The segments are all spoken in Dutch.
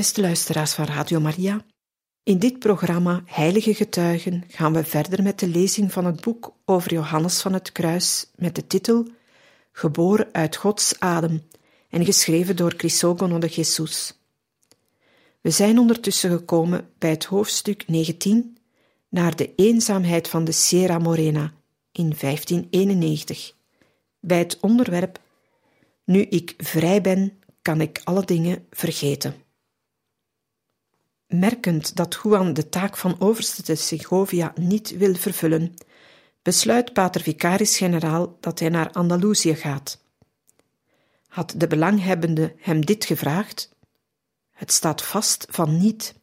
Beste luisteraars van Radio Maria, in dit programma Heilige Getuigen gaan we verder met de lezing van het boek over Johannes van het Kruis met de titel Geboren uit Gods adem en geschreven door Crisogono de Jesus. We zijn ondertussen gekomen bij het hoofdstuk 19 naar de eenzaamheid van de Sierra Morena in 1591, bij het onderwerp Nu ik vrij ben, kan ik alle dingen vergeten. Merkend dat Juan de taak van overste te Segovia niet wil vervullen, besluit pater vicaris-generaal dat hij naar Andalusië gaat. Had de belanghebbende hem dit gevraagd? Het staat vast van niet.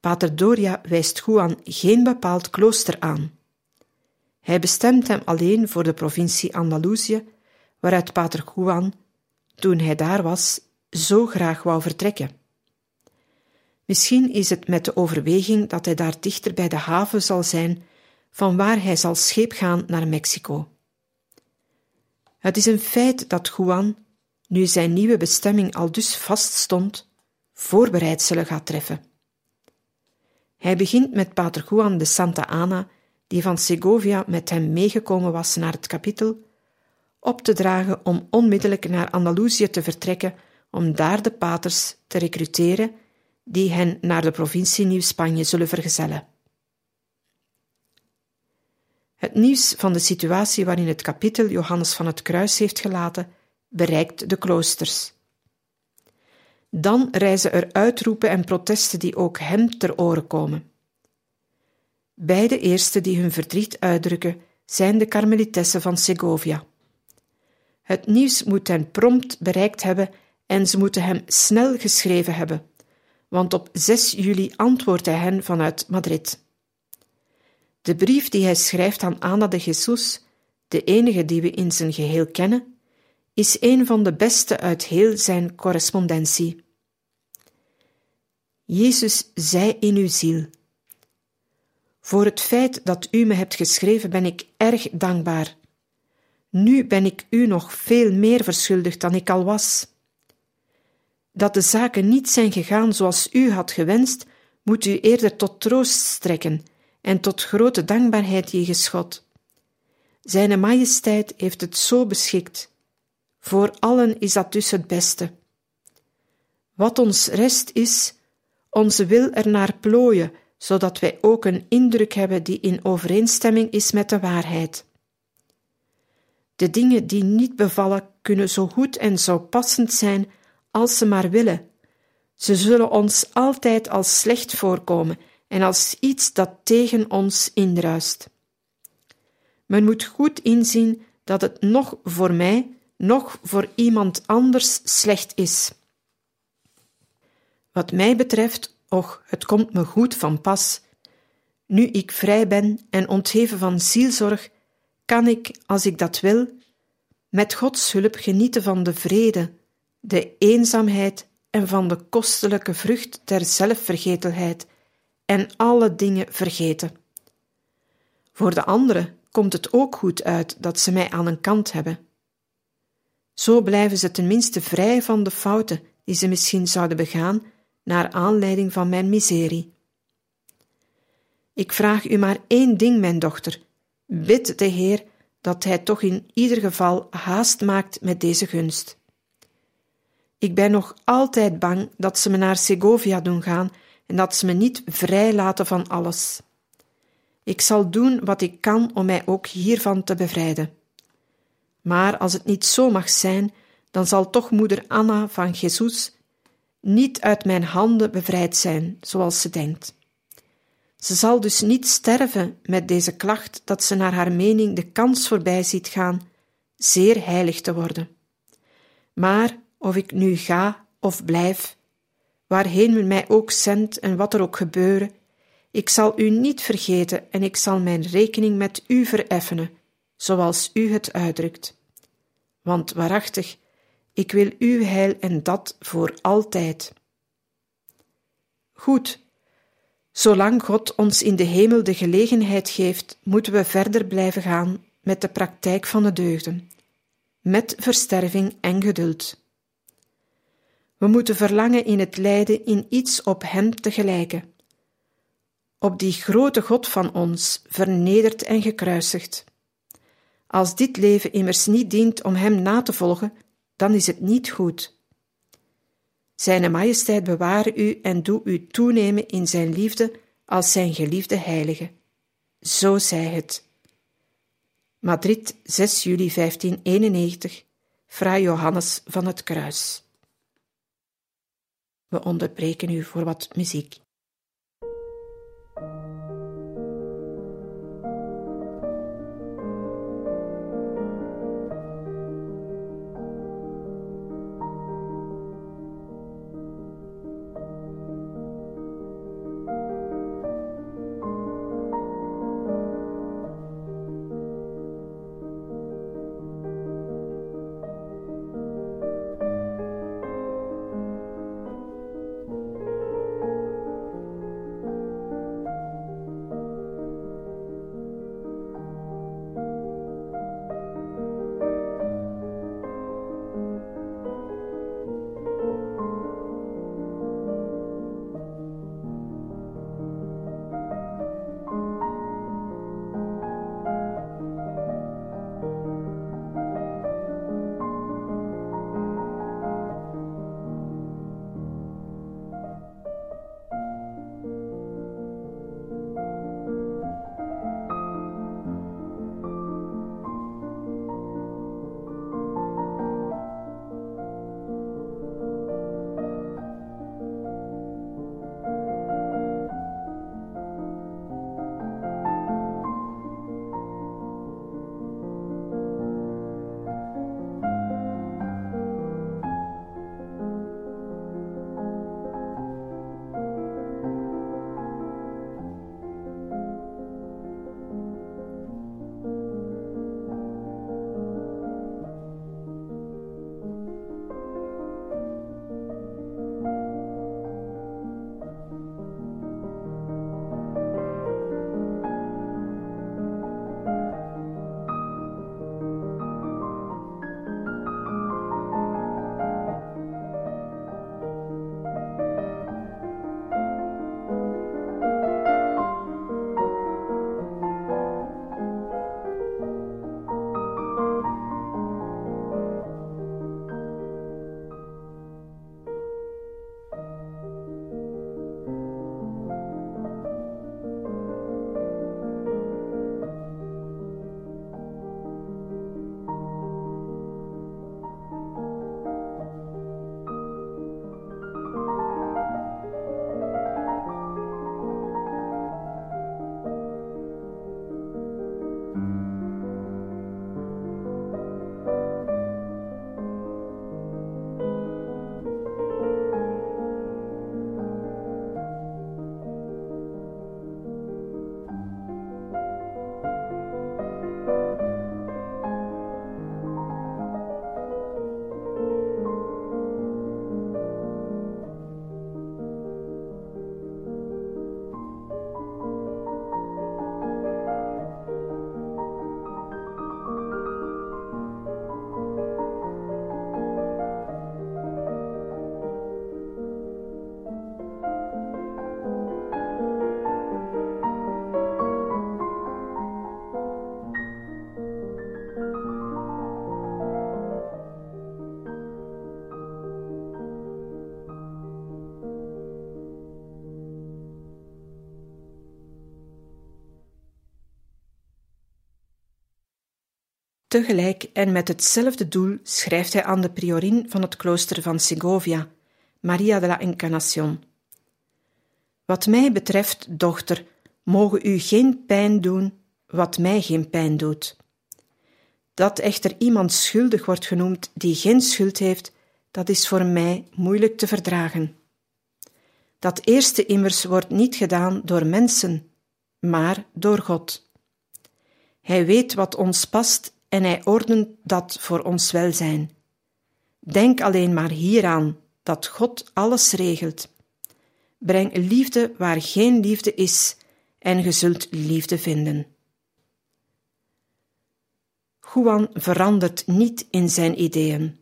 Pater Doria wijst Juan geen bepaald klooster aan. Hij bestemt hem alleen voor de provincie Andalusië, waaruit pater Juan, toen hij daar was, zo graag wou vertrekken. Misschien is het met de overweging dat hij daar dichter bij de haven zal zijn, van waar hij zal scheep gaan naar Mexico. Het is een feit dat Juan, nu zijn nieuwe bestemming al dus vaststond, voorbereidselen gaat treffen. Hij begint met pater Juan de Santa Ana, die van Segovia met hem meegekomen was naar het kapitel, op te dragen om onmiddellijk naar Andalusië te vertrekken om daar de paters te recruteren die hen naar de provincie Nieuw-Spanje zullen vergezellen. Het nieuws van de situatie waarin het kapitel Johannes van het Kruis heeft gelaten, bereikt de kloosters. Dan reizen er uitroepen en protesten die ook hem ter oren komen. Beide eerste die hun verdriet uitdrukken zijn de karmelitessen van Segovia. Het nieuws moet hen prompt bereikt hebben en ze moeten hem snel geschreven hebben want op 6 juli antwoordt hij hen vanuit Madrid. De brief die hij schrijft aan Ana de Jesus, de enige die we in zijn geheel kennen, is een van de beste uit heel zijn correspondentie. Jezus zei in uw ziel: Voor het feit dat u me hebt geschreven ben ik erg dankbaar. Nu ben ik u nog veel meer verschuldigd dan ik al was. Dat de zaken niet zijn gegaan zoals u had gewenst, moet u eerder tot troost strekken en tot grote dankbaarheid jegens God. Zijne majesteit heeft het zo beschikt. Voor allen is dat dus het beste. Wat ons rest is, onze wil ernaar plooien, zodat wij ook een indruk hebben die in overeenstemming is met de waarheid. De dingen die niet bevallen kunnen zo goed en zo passend zijn als ze maar willen. Ze zullen ons altijd als slecht voorkomen en als iets dat tegen ons indruist. Men moet goed inzien dat het nog voor mij, nog voor iemand anders slecht is. Wat mij betreft, och, het komt me goed van pas. Nu ik vrij ben en ontheven van zielzorg, kan ik, als ik dat wil, met Gods hulp genieten van de vrede, de eenzaamheid en van de kostelijke vrucht der zelfvergetelheid en alle dingen vergeten. Voor de anderen komt het ook goed uit dat ze mij aan een kant hebben. Zo blijven ze tenminste vrij van de fouten die ze misschien zouden begaan naar aanleiding van mijn miserie. Ik vraag u maar één ding, mijn dochter. Bid de Heer dat Hij toch in ieder geval haast maakt met deze gunst. Ik ben nog altijd bang dat ze me naar Segovia doen gaan en dat ze me niet vrij laten van alles. Ik zal doen wat ik kan om mij ook hiervan te bevrijden. Maar als het niet zo mag zijn, dan zal toch moeder Anna van Jesus niet uit mijn handen bevrijd zijn, zoals ze denkt. Ze zal dus niet sterven met deze klacht dat ze naar haar mening de kans voorbij ziet gaan zeer heilig te worden. Maar of ik nu ga of blijf, waarheen men mij ook zendt en wat er ook gebeuren, ik zal u niet vergeten en ik zal mijn rekening met u vereffenen, zoals u het uitdrukt. Want waarachtig, ik wil uw heil en dat voor altijd. Goed, zolang God ons in de hemel de gelegenheid geeft, moeten we verder blijven gaan met de praktijk van de deugden, met versterving en geduld. We moeten verlangen in het lijden in iets op Hem te gelijken, op die grote God van ons, vernederd en gekruisigd. Als dit leven immers niet dient om Hem na te volgen, dan is het niet goed. Zijne majesteit beware u en doe u toenemen in zijn liefde als zijn geliefde heilige. Zo zij het. Madrid, 6 juli 1591, Fra Johannes van het Kruis. We onderbreken u voor wat muziek. Tegelijk en met hetzelfde doel schrijft hij aan de priorin van het klooster van Segovia, Maria de la Encarnación. Wat mij betreft, dochter, mogen u geen pijn doen wat mij geen pijn doet. Dat echter iemand schuldig wordt genoemd die geen schuld heeft, dat is voor mij moeilijk te verdragen. Dat eerste immers wordt niet gedaan door mensen, maar door God. Hij weet wat ons past en hij ordent dat voor ons welzijn. Denk alleen maar hieraan dat God alles regelt. Breng liefde waar geen liefde is, en ge zult liefde vinden. Juan verandert niet in zijn ideeën.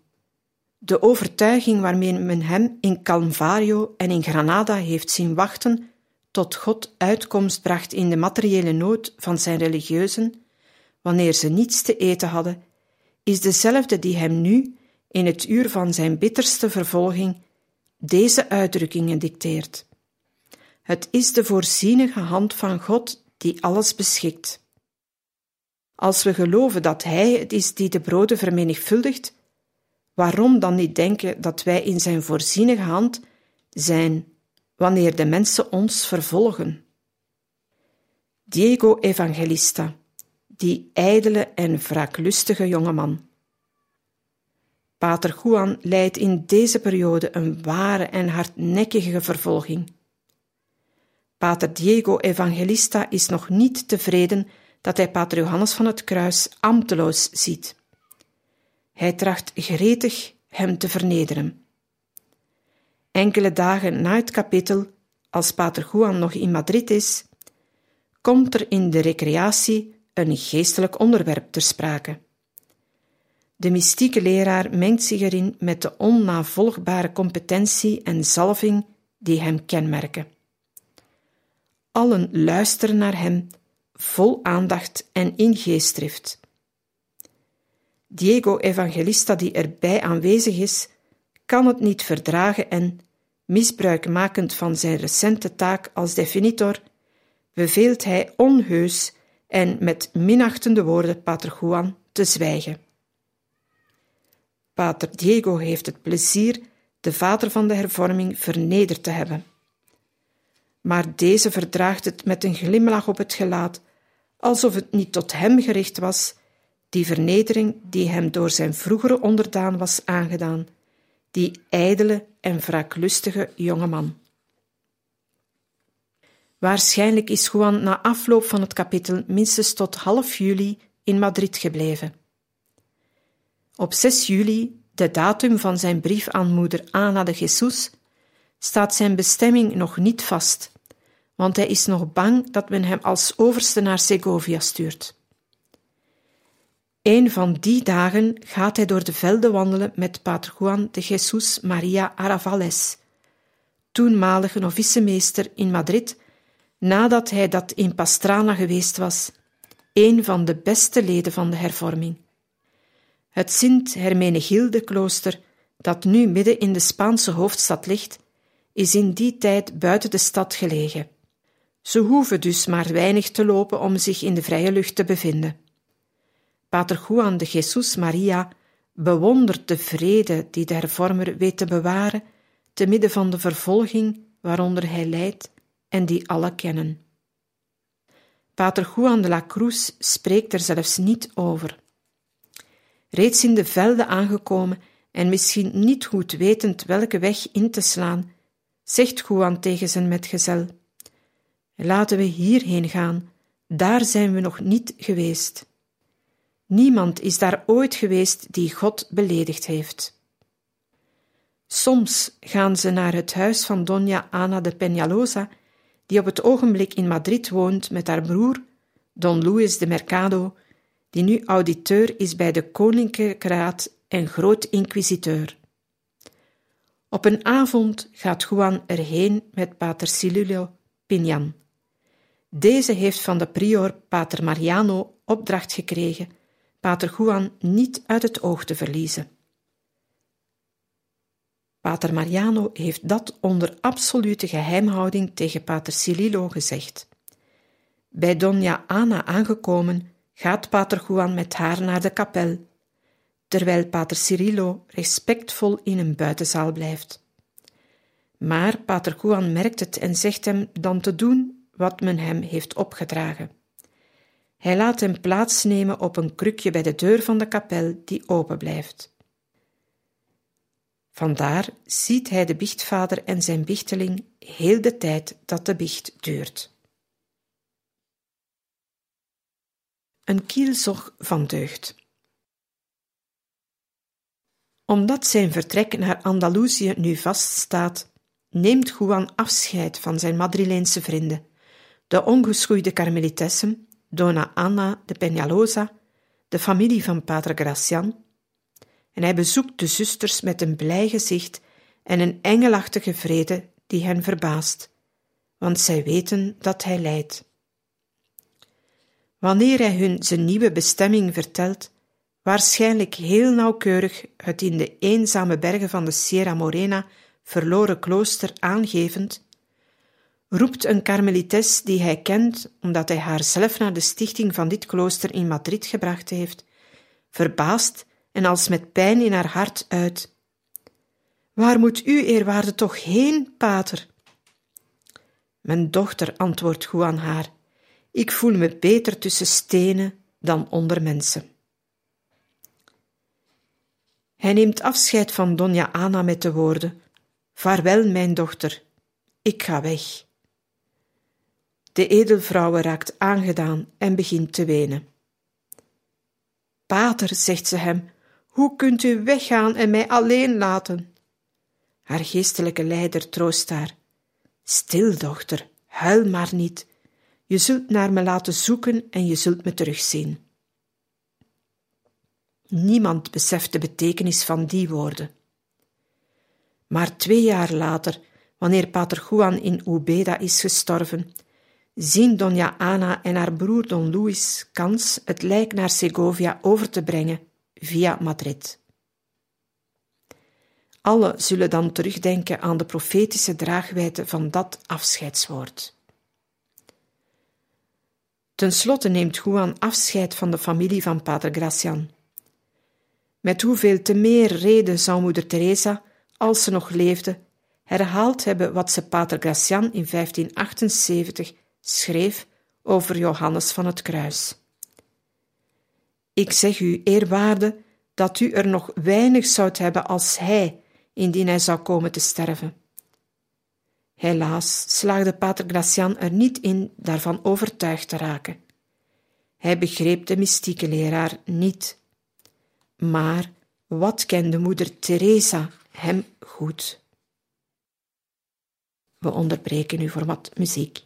De overtuiging waarmee men hem in Calvario en in Granada heeft zien wachten tot God uitkomst bracht in de materiële nood van zijn religieuzen, wanneer ze niets te eten hadden, is dezelfde die hem nu, in het uur van zijn bitterste vervolging, deze uitdrukkingen dicteert. Het is de voorzienige hand van God die alles beschikt. Als we geloven dat Hij het is die de broden vermenigvuldigt, waarom dan niet denken dat wij in Zijn voorzienige hand zijn wanneer de mensen ons vervolgen? Diego Evangelista, die ijdele en wraaklustige jongeman. Pater Juan leidt in deze periode een ware en hardnekkige vervolging. Pater Diego Evangelista is nog niet tevreden dat hij Pater Johannes van het Kruis ambteloos ziet. Hij tracht gretig hem te vernederen. Enkele dagen na het kapitel, als Pater Juan nog in Madrid is, komt er in de recreatie een geestelijk onderwerp ter sprake. De mystieke leraar mengt zich erin met de onnavolgbare competentie en zalving die hem kenmerken. Allen luisteren naar hem, vol aandacht en in geestdrift. Diego Evangelista, die erbij aanwezig is, kan het niet verdragen en, misbruikmakend van zijn recente taak als definitor, beveelt hij onheus en met minachtende woorden Pater Juan te zwijgen. Pater Diego heeft het plezier de vader van de hervorming vernederd te hebben maar deze verdraagt het met een glimlach op het gelaat, alsof het niet tot hem gericht was, die vernedering die hem door zijn vroegere onderdaan was aangedaan, die ijdele en wraaklustige jonge man. Waarschijnlijk is Juan na afloop van het kapitel minstens tot half juli in Madrid gebleven. Op 6 juli, de datum van zijn brief aan moeder Ana de Jesus, staat zijn bestemming nog niet vast want hij is nog bang dat men hem als overste naar Segovia stuurt. Een van die dagen gaat hij door de velden wandelen met Pater Juan de Jesus Maria Aravales, toenmalige novicemeester in Madrid, nadat hij dat in Pastrana geweest was, een van de beste leden van de hervorming. Het Sint Hermenegilde klooster, dat nu midden in de Spaanse hoofdstad ligt, is in die tijd buiten de stad gelegen. Ze hoeven dus maar weinig te lopen om zich in de vrije lucht te bevinden. Pater Juan de Jesus Maria bewondert de vrede die de hervormer weet te bewaren te midden van de vervolging waaronder hij lijdt en die alle kennen. Pater Juan de la Cruz spreekt er zelfs niet over. Reeds in de velden aangekomen en misschien niet goed wetend welke weg in te slaan, zegt Juan tegen zijn metgezel: Laten we hierheen gaan, daar zijn we nog niet geweest. Niemand is daar ooit geweest die God beledigd heeft. Soms gaan ze naar het huis van Dona Ana de Peñalosa, die op het ogenblik in Madrid woont met haar broer, Don Luis de Mercado, die nu auditeur is bij de Koninklijke Raad en groot inquisiteur. Op een avond gaat Juan erheen met pater Silulio Pinyan. Deze heeft van de prior Pater Mariano opdracht gekregen Pater Juan niet uit het oog te verliezen. Pater Mariano heeft dat onder absolute geheimhouding tegen Pater Cililo gezegd. Bij Dona Ana aangekomen, gaat Pater Juan met haar naar de kapel, terwijl Pater Cirillo respectvol in een buitenzaal blijft. Maar Pater Juan merkt het en zegt hem dan te doen wat men hem heeft opgedragen. Hij laat hem plaatsnemen op een krukje bij de deur van de kapel die open blijft. Vandaar ziet hij de biechtvader en zijn bichteling heel de tijd dat de biecht duurt. Een kielzog van deugd. Omdat zijn vertrek naar Andalusië nu vaststaat, neemt Juan afscheid van zijn Madrileense vrienden, de ongeschoeide karmelitessen, Dona Anna de Peñalosa, de familie van Pater Gracian, en hij bezoekt de zusters met een blij gezicht en een engelachtige vrede die hen verbaast, want zij weten dat hij lijdt. Wanneer hij hun zijn nieuwe bestemming vertelt, waarschijnlijk heel nauwkeurig het in de eenzame bergen van de Sierra Morena verloren klooster aangevend, roept een karmelites die hij kent omdat hij haar zelf naar de stichting van dit klooster in Madrid gebracht heeft, verbaasd en als met pijn in haar hart uit. Waar moet u, eerwaarde, toch heen, pater? Mijn dochter, antwoordt Juan haar, ik voel me beter tussen stenen dan onder mensen. Hij neemt afscheid van Donja Ana met de woorden: Vaarwel, mijn dochter, ik ga weg. De edelvrouwe raakt aangedaan en begint te wenen. Pater, zegt ze hem, hoe kunt u weggaan en mij alleen laten? Haar geestelijke leider troost haar. Stil, dochter, huil maar niet. Je zult naar me laten zoeken en je zult me terugzien. Niemand beseft de betekenis van die woorden. Maar twee jaar later, wanneer Pater Juan in Ubeda is gestorven, zien Doña Ana en haar broer Don Luis kans het lijk naar Segovia over te brengen via Madrid. Alle zullen dan terugdenken aan de profetische draagwijte van dat afscheidswoord. Ten slotte neemt Juan afscheid van de familie van Pater Gracian. Met hoeveel te meer reden zou moeder Teresa, als ze nog leefde, herhaald hebben wat ze Pater Gracian in 1578 schreef over Johannes van het Kruis. Ik zeg u, eerwaarde, dat u er nog weinig zoudt hebben als hij, indien hij zou komen te sterven. Helaas slaagde Pater Gracian er niet in daarvan overtuigd te raken. Hij begreep de mystieke leraar niet. Maar wat kende moeder Teresa hem goed? We onderbreken nu voor wat muziek.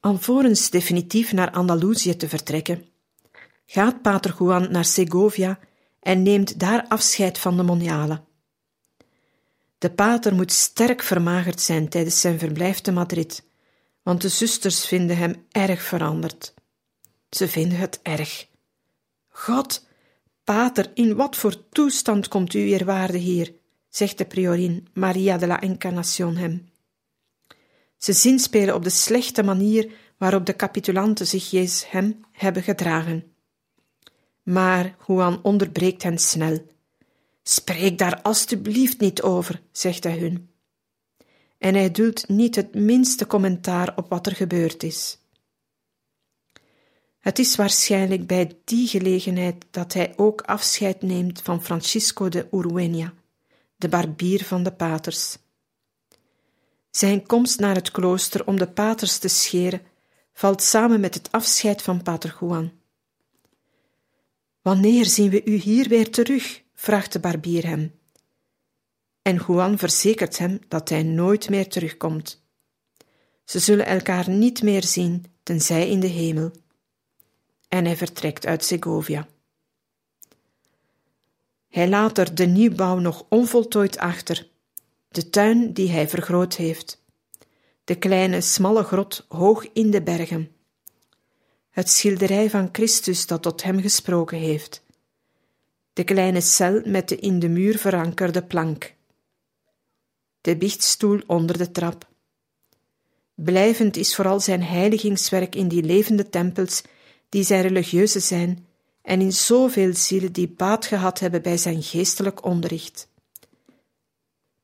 Alvorens definitief naar Andalusië te vertrekken, gaat Pater Juan naar Segovia en neemt daar afscheid van de monialen. De pater moet sterk vermagerd zijn tijdens zijn verblijf te Madrid, want de zusters vinden hem erg veranderd. Ze vinden het erg. God, pater, in wat voor toestand komt u eerwaarde hier? zegt de priorin Maria de la Encarnación hem. Ze zinspelen op de slechte manier waarop de capitulanten zich Jezus hem hebben gedragen. Maar Juan onderbreekt hen snel. Spreek daar alstublieft niet over, zegt hij hun. En hij duldt niet het minste commentaar op wat er gebeurd is. Het is waarschijnlijk bij die gelegenheid dat hij ook afscheid neemt van Francisco de Uruenia, de barbier van de paters. Zijn komst naar het klooster om de paters te scheren valt samen met het afscheid van pater Juan. Wanneer zien we u hier weer terug? vraagt de barbier hem. En Juan verzekert hem dat hij nooit meer terugkomt. Ze zullen elkaar niet meer zien, tenzij in de hemel. En hij vertrekt uit Segovia. Hij laat er de nieuwbouw nog onvoltooid achter, de tuin die hij vergroot heeft, de kleine smalle grot hoog in de bergen, het schilderij van Christus dat tot hem gesproken heeft, de kleine cel met de in de muur verankerde plank, de biechtstoel onder de trap. Blijvend is vooral zijn heiligingswerk in die levende tempels die zijn religieuze zijn en in zoveel zielen die baat gehad hebben bij zijn geestelijk onderricht.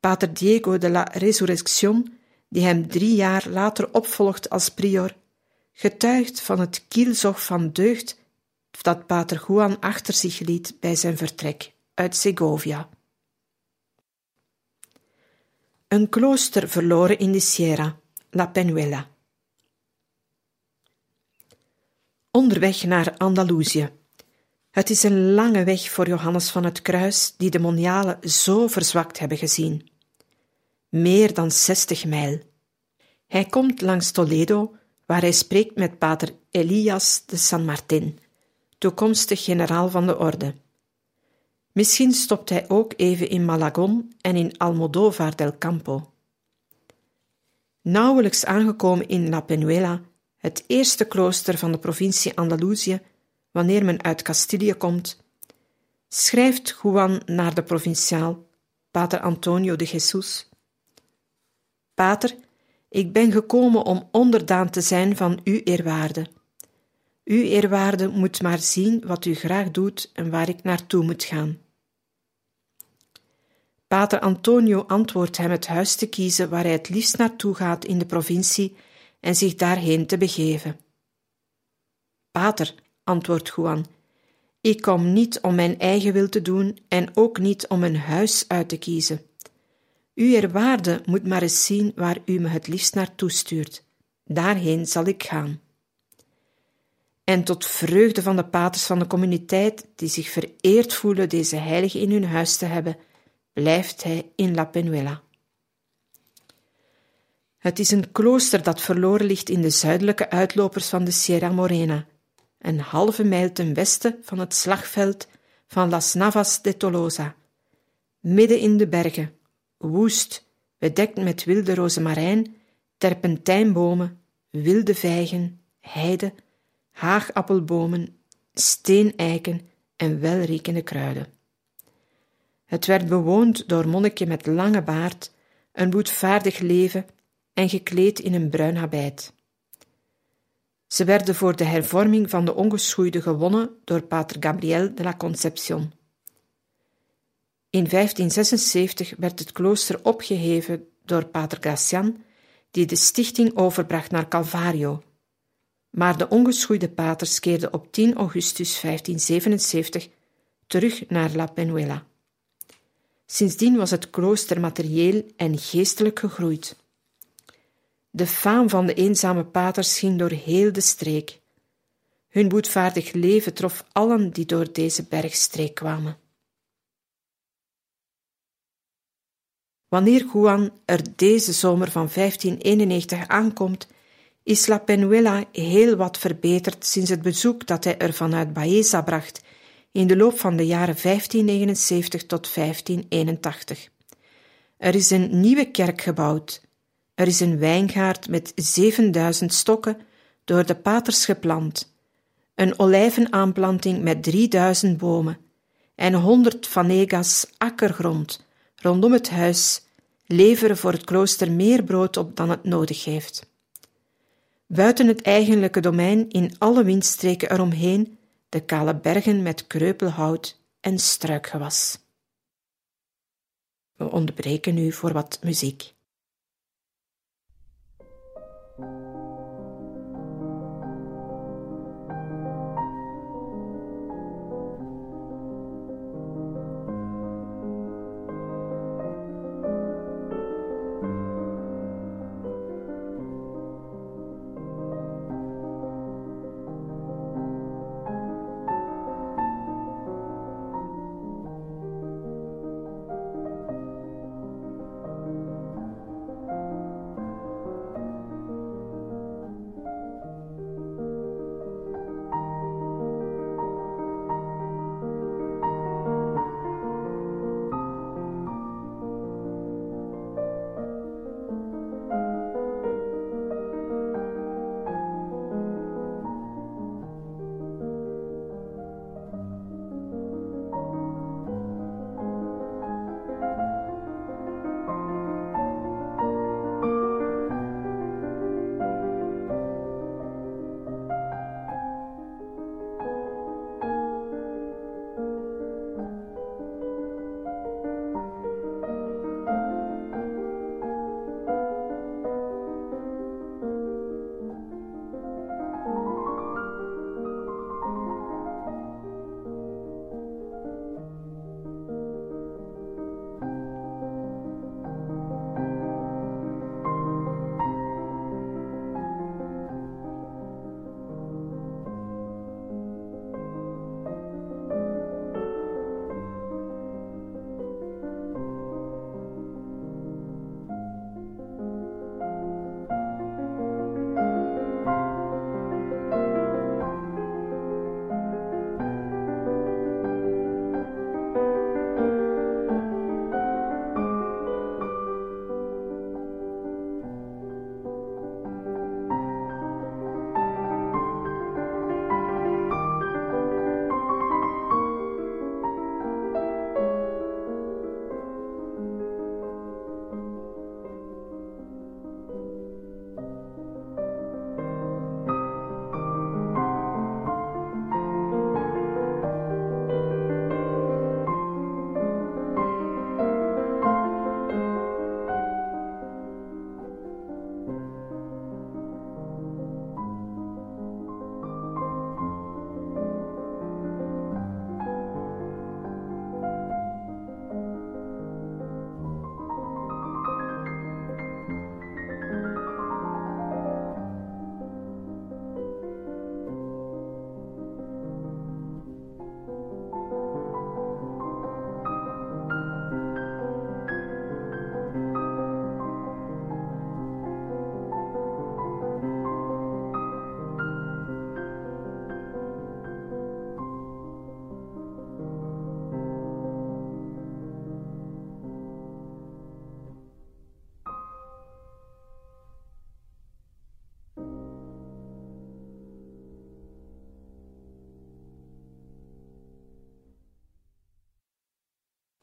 Pater Diego de la Resurrección, die hem drie jaar later opvolgt als prior, getuigt van het kielzog van deugd dat Pater Juan achter zich liet bij zijn vertrek uit Segovia. Een klooster verloren in de Sierra, La Penuela. Onderweg naar Andalusië. Het is een lange weg voor Johannes van het Kruis, die de monialen zo verzwakt hebben gezien. Meer dan zestig mijl. Hij komt langs Toledo, waar hij spreekt met pater Elias de San Martin, toekomstig generaal van de orde. Misschien stopt hij ook even in Malagon en in Almodóvar del Campo. Nauwelijks aangekomen in La Penuela, het eerste klooster van de provincie Andalusië, wanneer men uit Castilië komt, schrijft Juan naar de provinciaal, pater Antonio de Jesus. Pater, ik ben gekomen om onderdaan te zijn van uw eerwaarde. Uw eerwaarde moet maar zien wat u graag doet en waar ik naartoe moet gaan. Pater Antonio antwoordt hem het huis te kiezen waar hij het liefst naartoe gaat in de provincie en zich daarheen te begeven. Pater, antwoordt Juan, ik kom niet om mijn eigen wil te doen en ook niet om een huis uit te kiezen. U eerwaarde moet maar eens zien waar u me het liefst naartoe stuurt. Daarheen zal ik gaan. En tot vreugde van de paters van de communiteit, die zich vereerd voelen deze heilige in hun huis te hebben, blijft hij in La Penuela. Het is een klooster dat verloren ligt in de zuidelijke uitlopers van de Sierra Morena, een halve mijl ten westen van het slagveld van Las Navas de Tolosa, midden in de bergen, woest, bedekt met wilde rozemarijn, terpentijnbomen, wilde vijgen, heide, haagappelbomen, steeneiken en welriekende kruiden. Het werd bewoond door monniken met lange baard, een boetvaardig leven en gekleed in een bruin habit. Ze werden voor de hervorming van de ongeschoeide gewonnen door pater Gabriel de la Concepción. In 1576 werd het klooster opgeheven door pater Gracian, die de stichting overbracht naar Calvario. Maar de ongeschoeide paters keerden op 10 augustus 1577 terug naar La Penuela. Sindsdien was het klooster materieel en geestelijk gegroeid. De faam van de eenzame paters ging door heel de streek. Hun boetvaardig leven trof allen die door deze bergstreek kwamen. Wanneer Juan er deze zomer van 1591 aankomt, is La Penuela heel wat verbeterd sinds het bezoek dat hij er vanuit Baeza bracht in de loop van de jaren 1579 tot 1581. Er is een nieuwe kerk gebouwd. Er is een wijngaard met 7000 stokken door de paters geplant, een olijvenaanplanting met 3000 bomen en 100 vanegas akkergrond rondom het huis leveren voor het klooster meer brood op dan het nodig heeft. Buiten het eigenlijke domein in alle windstreken eromheen de kale bergen met kreupelhout en struikgewas. We onderbreken nu voor wat muziek.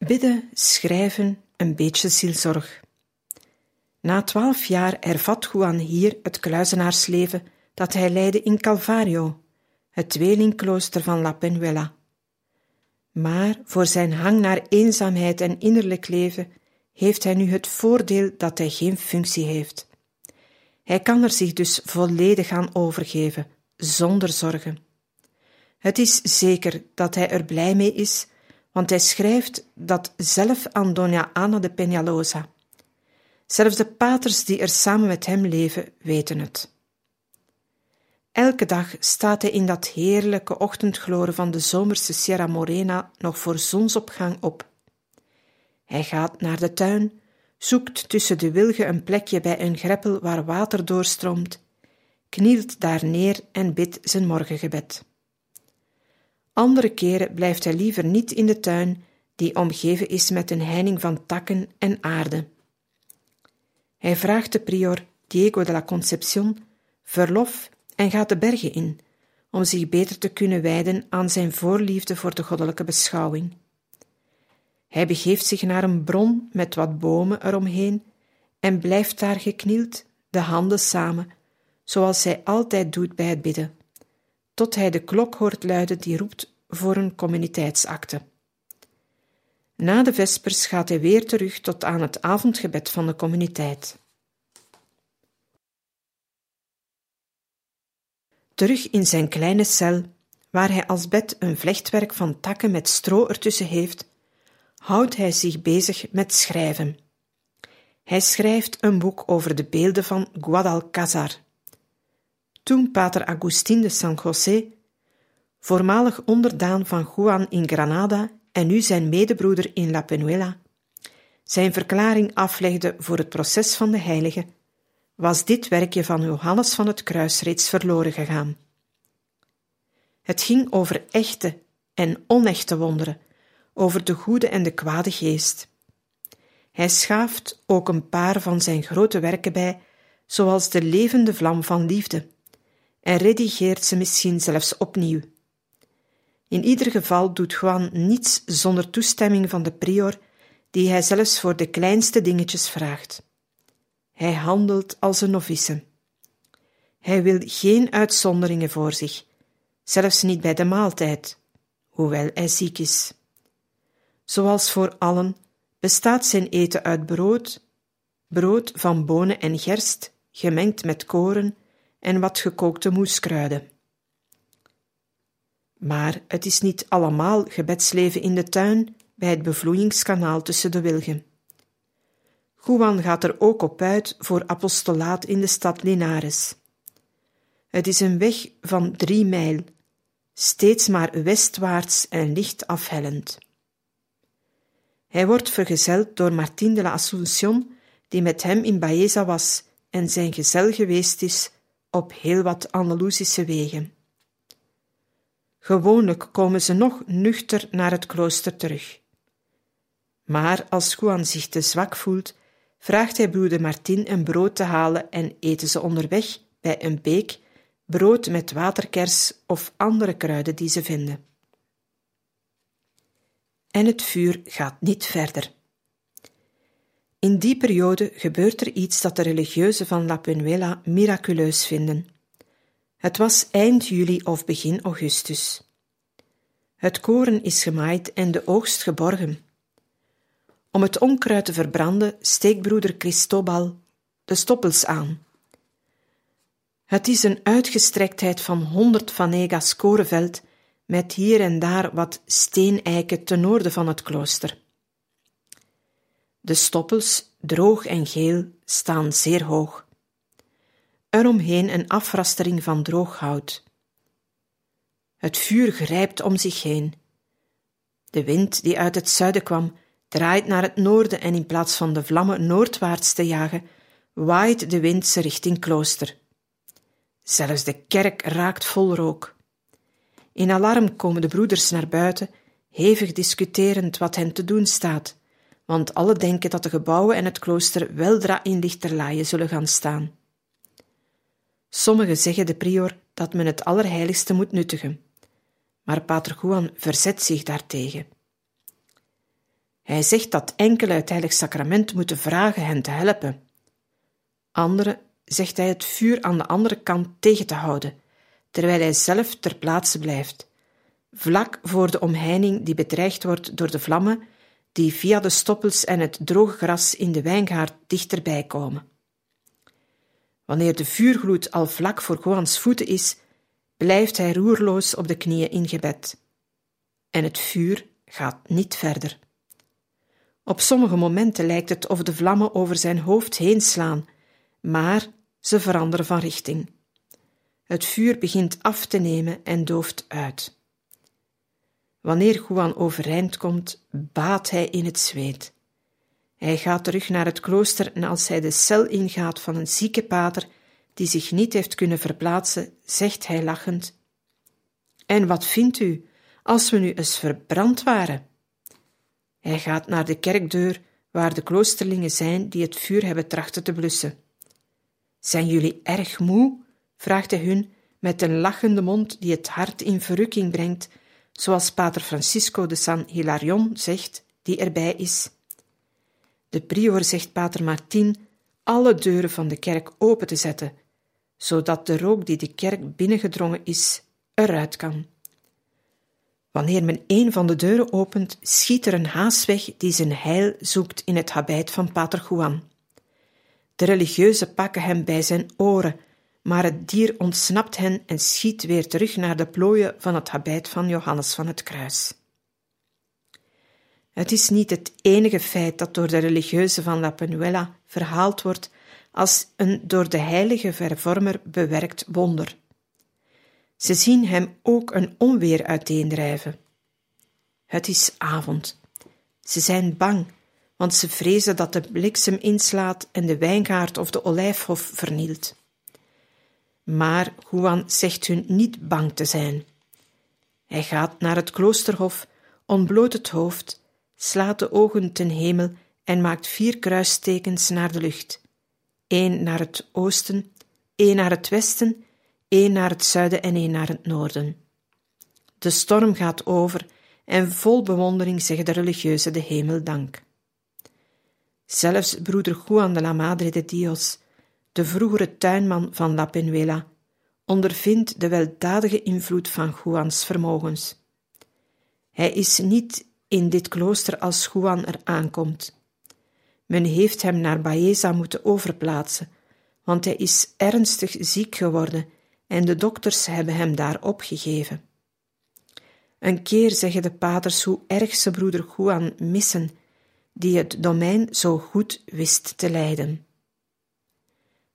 Bidden, schrijven, een beetje zielzorg. Na twaalf jaar ervat Juan hier het kluizenaarsleven dat hij leidde in Calvario, het tweelingklooster van La Penuela. Maar voor zijn hang naar eenzaamheid en innerlijk leven heeft hij nu het voordeel dat hij geen functie heeft. Hij kan er zich dus volledig aan overgeven, zonder zorgen. Het is zeker dat hij er blij mee is want hij schrijft dat zelf aan Dona Ana de Peñalosa. Zelfs de paters die er samen met hem leven, weten het. Elke dag staat hij in dat heerlijke ochtendgloren van de zomerse Sierra Morena nog voor zonsopgang op. Hij gaat naar de tuin, zoekt tussen de wilgen een plekje bij een greppel waar water doorstroomt, knielt daar neer en bidt zijn morgengebed. Andere keren blijft hij liever niet in de tuin, die omgeven is met een heining van takken en aarde. Hij vraagt de prior Diego de la Concepción verlof en gaat de bergen in, om zich beter te kunnen wijden aan zijn voorliefde voor de goddelijke beschouwing. Hij begeeft zich naar een bron met wat bomen eromheen en blijft daar geknield, de handen samen, zoals hij altijd doet bij het bidden, tot hij de klok hoort luiden die roept voor een communiteitsakte. Na de vespers gaat hij weer terug tot aan het avondgebed van de communiteit. Terug in zijn kleine cel, waar hij als bed een vlechtwerk van takken met stro ertussen heeft, houdt hij zich bezig met schrijven. Hij schrijft een boek over de beelden van Guadalcazar. Toen pater Agustín de San José, voormalig onderdaan van Juan in Granada en nu zijn medebroeder in La Penuela, zijn verklaring aflegde voor het proces van de heilige, was dit werkje van Johannes van het Kruis reeds verloren gegaan. Het ging over echte en onechte wonderen, over de goede en de kwade geest. Hij schaaft ook een paar van zijn grote werken bij, zoals de levende vlam van liefde, en redigeert ze misschien zelfs opnieuw. In ieder geval doet Juan niets zonder toestemming van de prior, die hij zelfs voor de kleinste dingetjes vraagt. Hij handelt als een novice. Hij wil geen uitzonderingen voor zich, zelfs niet bij de maaltijd, hoewel hij ziek is. Zoals voor allen bestaat zijn eten uit brood, brood van bonen en gerst, gemengd met koren en wat gekookte moeskruiden. Maar het is niet allemaal gebedsleven in de tuin bij het bevloeiingskanaal tussen de wilgen. Juan gaat er ook op uit voor apostolaat in de stad Linares. Het is een weg van drie mijl, steeds maar westwaarts en licht afhellend. Hij wordt vergezeld door Martín de la Asunción, die met hem in Baeza was en zijn gezel geweest is op heel wat Andalusische wegen. Gewoonlijk komen ze nog nuchter naar het klooster terug. Maar als Juan zich te zwak voelt, vraagt hij broeder Martin een brood te halen en eten ze onderweg bij een beek brood met waterkers of andere kruiden die ze vinden. En het vuur gaat niet verder. In die periode gebeurt er iets dat de religieuzen van La Penuela miraculeus vinden. Het was eind juli of begin augustus. Het koren is gemaaid en de oogst geborgen. Om het onkruid te verbranden steekt broeder Cristobal de stoppels aan. Het is een uitgestrektheid van honderd vanegas korenveld met hier en daar wat steeneiken ten noorden van het klooster. De stoppels, droog en geel, staan zeer hoog. Eromheen een afrastering van droog hout. Het vuur grijpt om zich heen. De wind die uit het zuiden kwam, draait naar het noorden en in plaats van de vlammen noordwaarts te jagen, waait de wind ze richting klooster. Zelfs de kerk raakt vol rook. In alarm komen de broeders naar buiten, hevig discuterend wat hen te doen staat, want alle denken dat de gebouwen en het klooster weldra in lichterlaaien zullen gaan staan. Sommigen zeggen de prior dat men het allerheiligste moet nuttigen, maar pater Juan verzet zich daartegen. Hij zegt dat enkele het heilig sacrament moeten vragen hen te helpen. Anderen zegt hij het vuur aan de andere kant tegen te houden, terwijl hij zelf ter plaatse blijft, vlak voor de omheining die bedreigd wordt door de vlammen die via de stoppels en het droge gras in de wijngaard dichterbij komen. Wanneer de vuurgloed al vlak voor Juans voeten is, blijft hij roerloos op de knieën in gebed. En het vuur gaat niet verder. Op sommige momenten lijkt het of de vlammen over zijn hoofd heen slaan, maar ze veranderen van richting. Het vuur begint af te nemen en dooft uit. Wanneer Juan overeind komt, baat hij in het zweet. Hij gaat terug naar het klooster en als hij de cel ingaat van een zieke pater, die zich niet heeft kunnen verplaatsen, zegt hij lachend: En wat vindt u als we nu eens verbrand waren? Hij gaat naar de kerkdeur waar de kloosterlingen zijn die het vuur hebben trachten te blussen. Zijn jullie erg moe? vraagt hij hun met een lachende mond die het hart in verrukking brengt, zoals pater Francisco de San Hilarion zegt, die erbij is. De prior zegt pater Martin alle deuren van de kerk open te zetten, zodat de rook die de kerk binnengedrongen is, eruit kan. Wanneer men een van de deuren opent, schiet er een haas weg die zijn heil zoekt in het habit van pater Juan. De religieuzen pakken hem bij zijn oren, maar het dier ontsnapt hen en schiet weer terug naar de plooien van het habit van Johannes van het Kruis. Het is niet het enige feit dat door de religieuzen van La Penuela verhaald wordt als een door de heilige vervormer bewerkt wonder. Ze zien hem ook een onweer uiteendrijven. Het is avond. Ze zijn bang, want ze vrezen dat de bliksem inslaat en de wijngaard of de olijfhof vernielt. Maar Juan zegt hun niet bang te zijn. Hij gaat naar het kloosterhof, ontbloot het hoofd, slaat de ogen ten hemel en maakt vier kruisstekens naar de lucht. één naar het oosten, één naar het westen, één naar het zuiden en één naar het noorden. De storm gaat over en vol bewondering zeggen de religieuzen de hemel dank. Zelfs broeder Juan de la Madre de Dios, de vroegere tuinman van La Penuela, ondervindt de weldadige invloed van Juans vermogens. Hij is niet in dit klooster als Juan er aankomt. Men heeft hem naar Baeza moeten overplaatsen, want hij is ernstig ziek geworden en de dokters hebben hem daar opgegeven. Een keer zeggen de paters hoe erg ze broeder Juan missen, die het domein zo goed wist te leiden.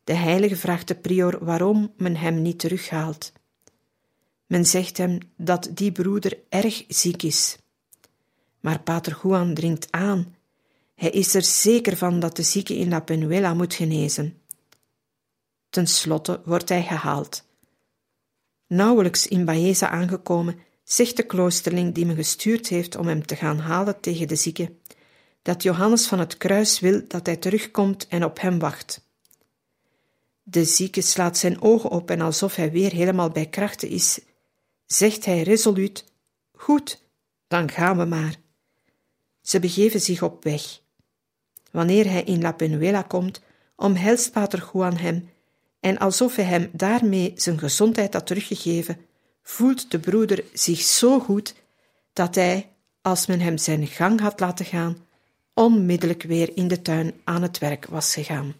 De heilige vraagt de prior waarom men hem niet terughaalt. Men zegt hem dat die broeder erg ziek is. Maar pater Juan dringt aan. Hij is er zeker van dat de zieke in La Penuela moet genezen. Ten slotte wordt hij gehaald. Nauwelijks in Baeza aangekomen, zegt de kloosterling die me gestuurd heeft om hem te gaan halen tegen de zieke, dat Johannes van het Kruis wil dat hij terugkomt en op hem wacht. De zieke slaat zijn ogen op en alsof hij weer helemaal bij krachten is, zegt hij resoluut: Goed, dan gaan we maar. Ze begeven zich op weg. Wanneer hij in La Penuela komt, omhelst pater Juan hem, en alsof hij hem daarmee zijn gezondheid had teruggegeven, voelt de broeder zich zo goed dat hij, als men hem zijn gang had laten gaan, onmiddellijk weer in de tuin aan het werk was gegaan.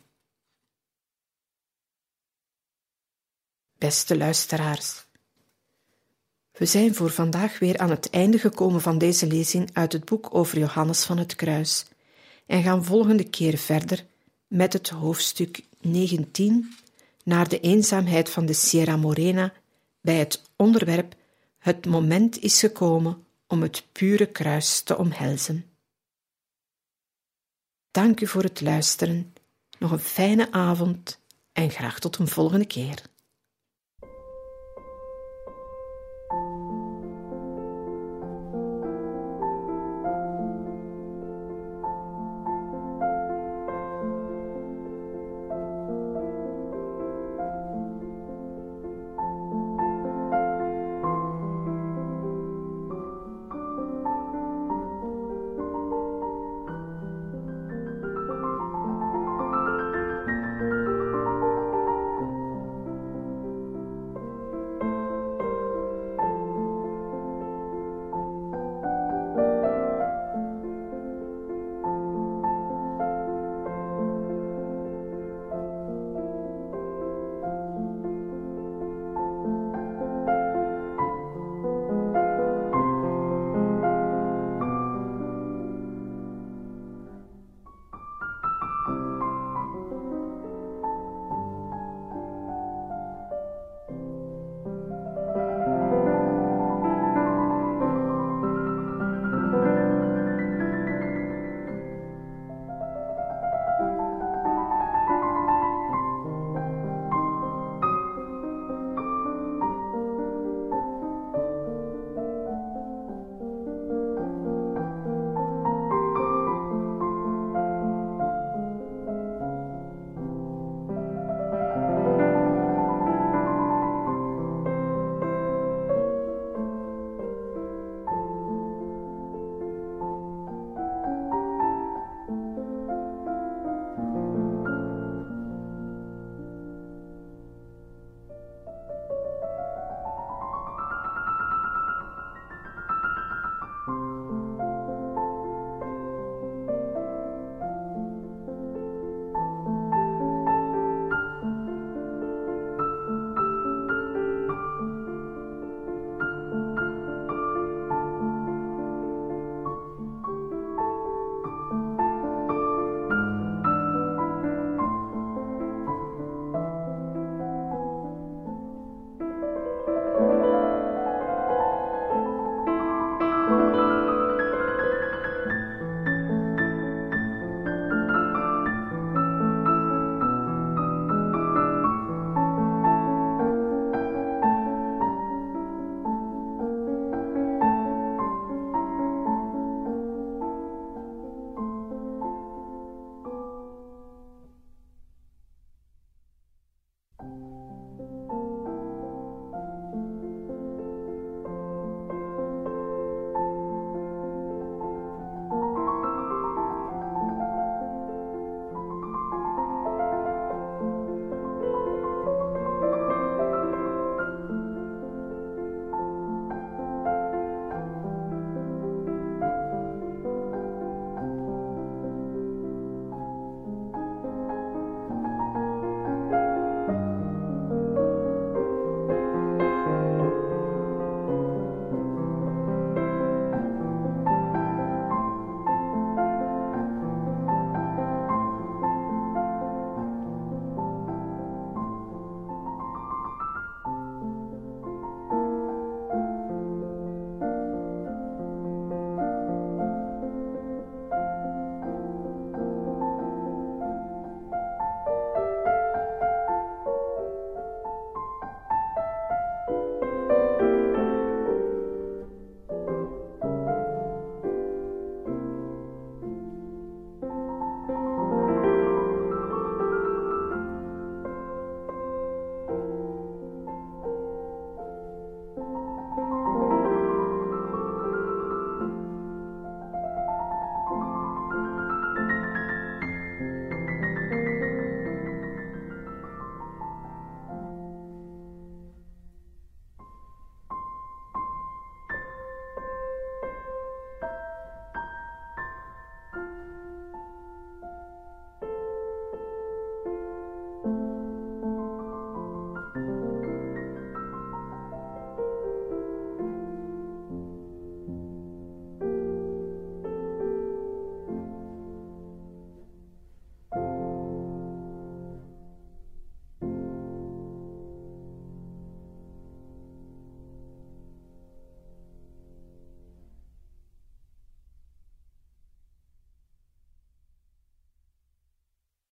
Beste luisteraars, we zijn voor vandaag weer aan het einde gekomen van deze lezing uit het boek over Johannes van het Kruis en gaan volgende keer verder met het hoofdstuk 19 naar de eenzaamheid van de Sierra Morena bij het onderwerp Het moment is gekomen om het pure kruis te omhelzen. Dank u voor het luisteren, nog een fijne avond en graag tot een volgende keer.